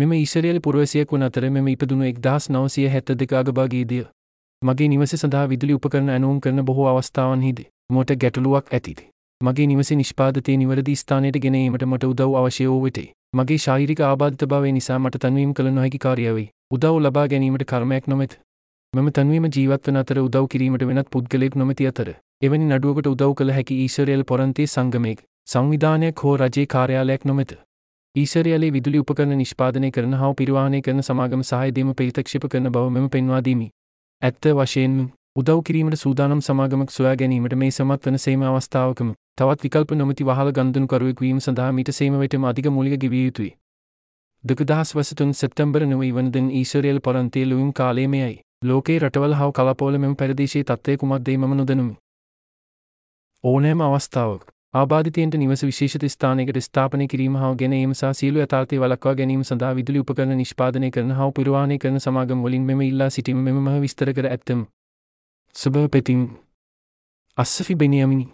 මෙම ඊශ්වරයාල පුරවැසියෙක් වන අතර මෙම ඉපදුණු එක්දහස් නවසය හැත්ත දෙක අගභාගයේදිය. මගේ නිවස සඳහා විදුලි උපකරණ ඇනවුම් කරන බොහෝ අවස්ථාවන්හිද මට ගැටලුවක් ඇතිද. මගේ නිවසේ නිෂ්පාදතය නිවැරදි ස්ථානයට ගෙනීමට මට උදව් අවශ්‍ය වූ වෙතේ. මගේ ශාරීරික ආබාධිතභාවය නිසා මට තන්වීම් කළ නොහැකි කාර්යාවේ උදව් ලබා ගැනීමට කර්මයක් නොමැත. මෙම තන්වීම ජීවත්වන අතර උදව් කිරීමට වෙනත් පුද්ගලයෙක් නොමැති අතර එවැනි නඩුවකට උදව් කළ හැකි ඊශ්වරයල් පොරන්තේ සංගමයෙක් සංවිධානයක් හෝ රජයේ කාර්යාලයක් නොමැත. ඊශ්වරයාලේ විදුලි උපකරණ නිෂ්පාදනය කරන හා පිරිවාහනය කරන සමාගම සහයදීම ප්‍රතික්ෂේප කරන බව මෙම පෙන්වා දීමි. ඇත්ත වශයෙන්ම උදව් කිරීමට සූදානම් සමාගමක් සොයා ගැනීමට මේ සමත් වන සේම අවස්ථාවකම තවත් විකල්ප නොමැති වහල ගන්දුනුකරුවෙක් වීම සඳහා මීට සේම වෙටම අධික මූලික ගෙවිය යුතුයි. දෙකදහස් වසතුන් සෙප්තම්බර නවයි වනදෙන් ඊශ්වරයල් පරන්තේ ලුවම් කාලේ මෙයයි. ලෝකේ රටවල් හව කලපෝල මෙම පැරදිශයේ තත්වය කුමක්දේ මම නොදනුමි. ඕනෑම අවස්ථාවක් ආබාධිතයන්ට නිවස විශේෂත ස්ථානයකට ස්ථාපනය කිරීම හා ගැනීම සහ සියලු යථාර්ථය වළක්වා ගැනීම සඳහා විදුලි උපකරණ නිෂ්පාදනය කරන හා පිරවාණය කරන සමාගම් වලින් මෙම ඉල්ලා සිටීම මෙම මහ විස්තර කර ඇත්තම. සුභව පෙතින් අස්සෆි බෙනියමිනි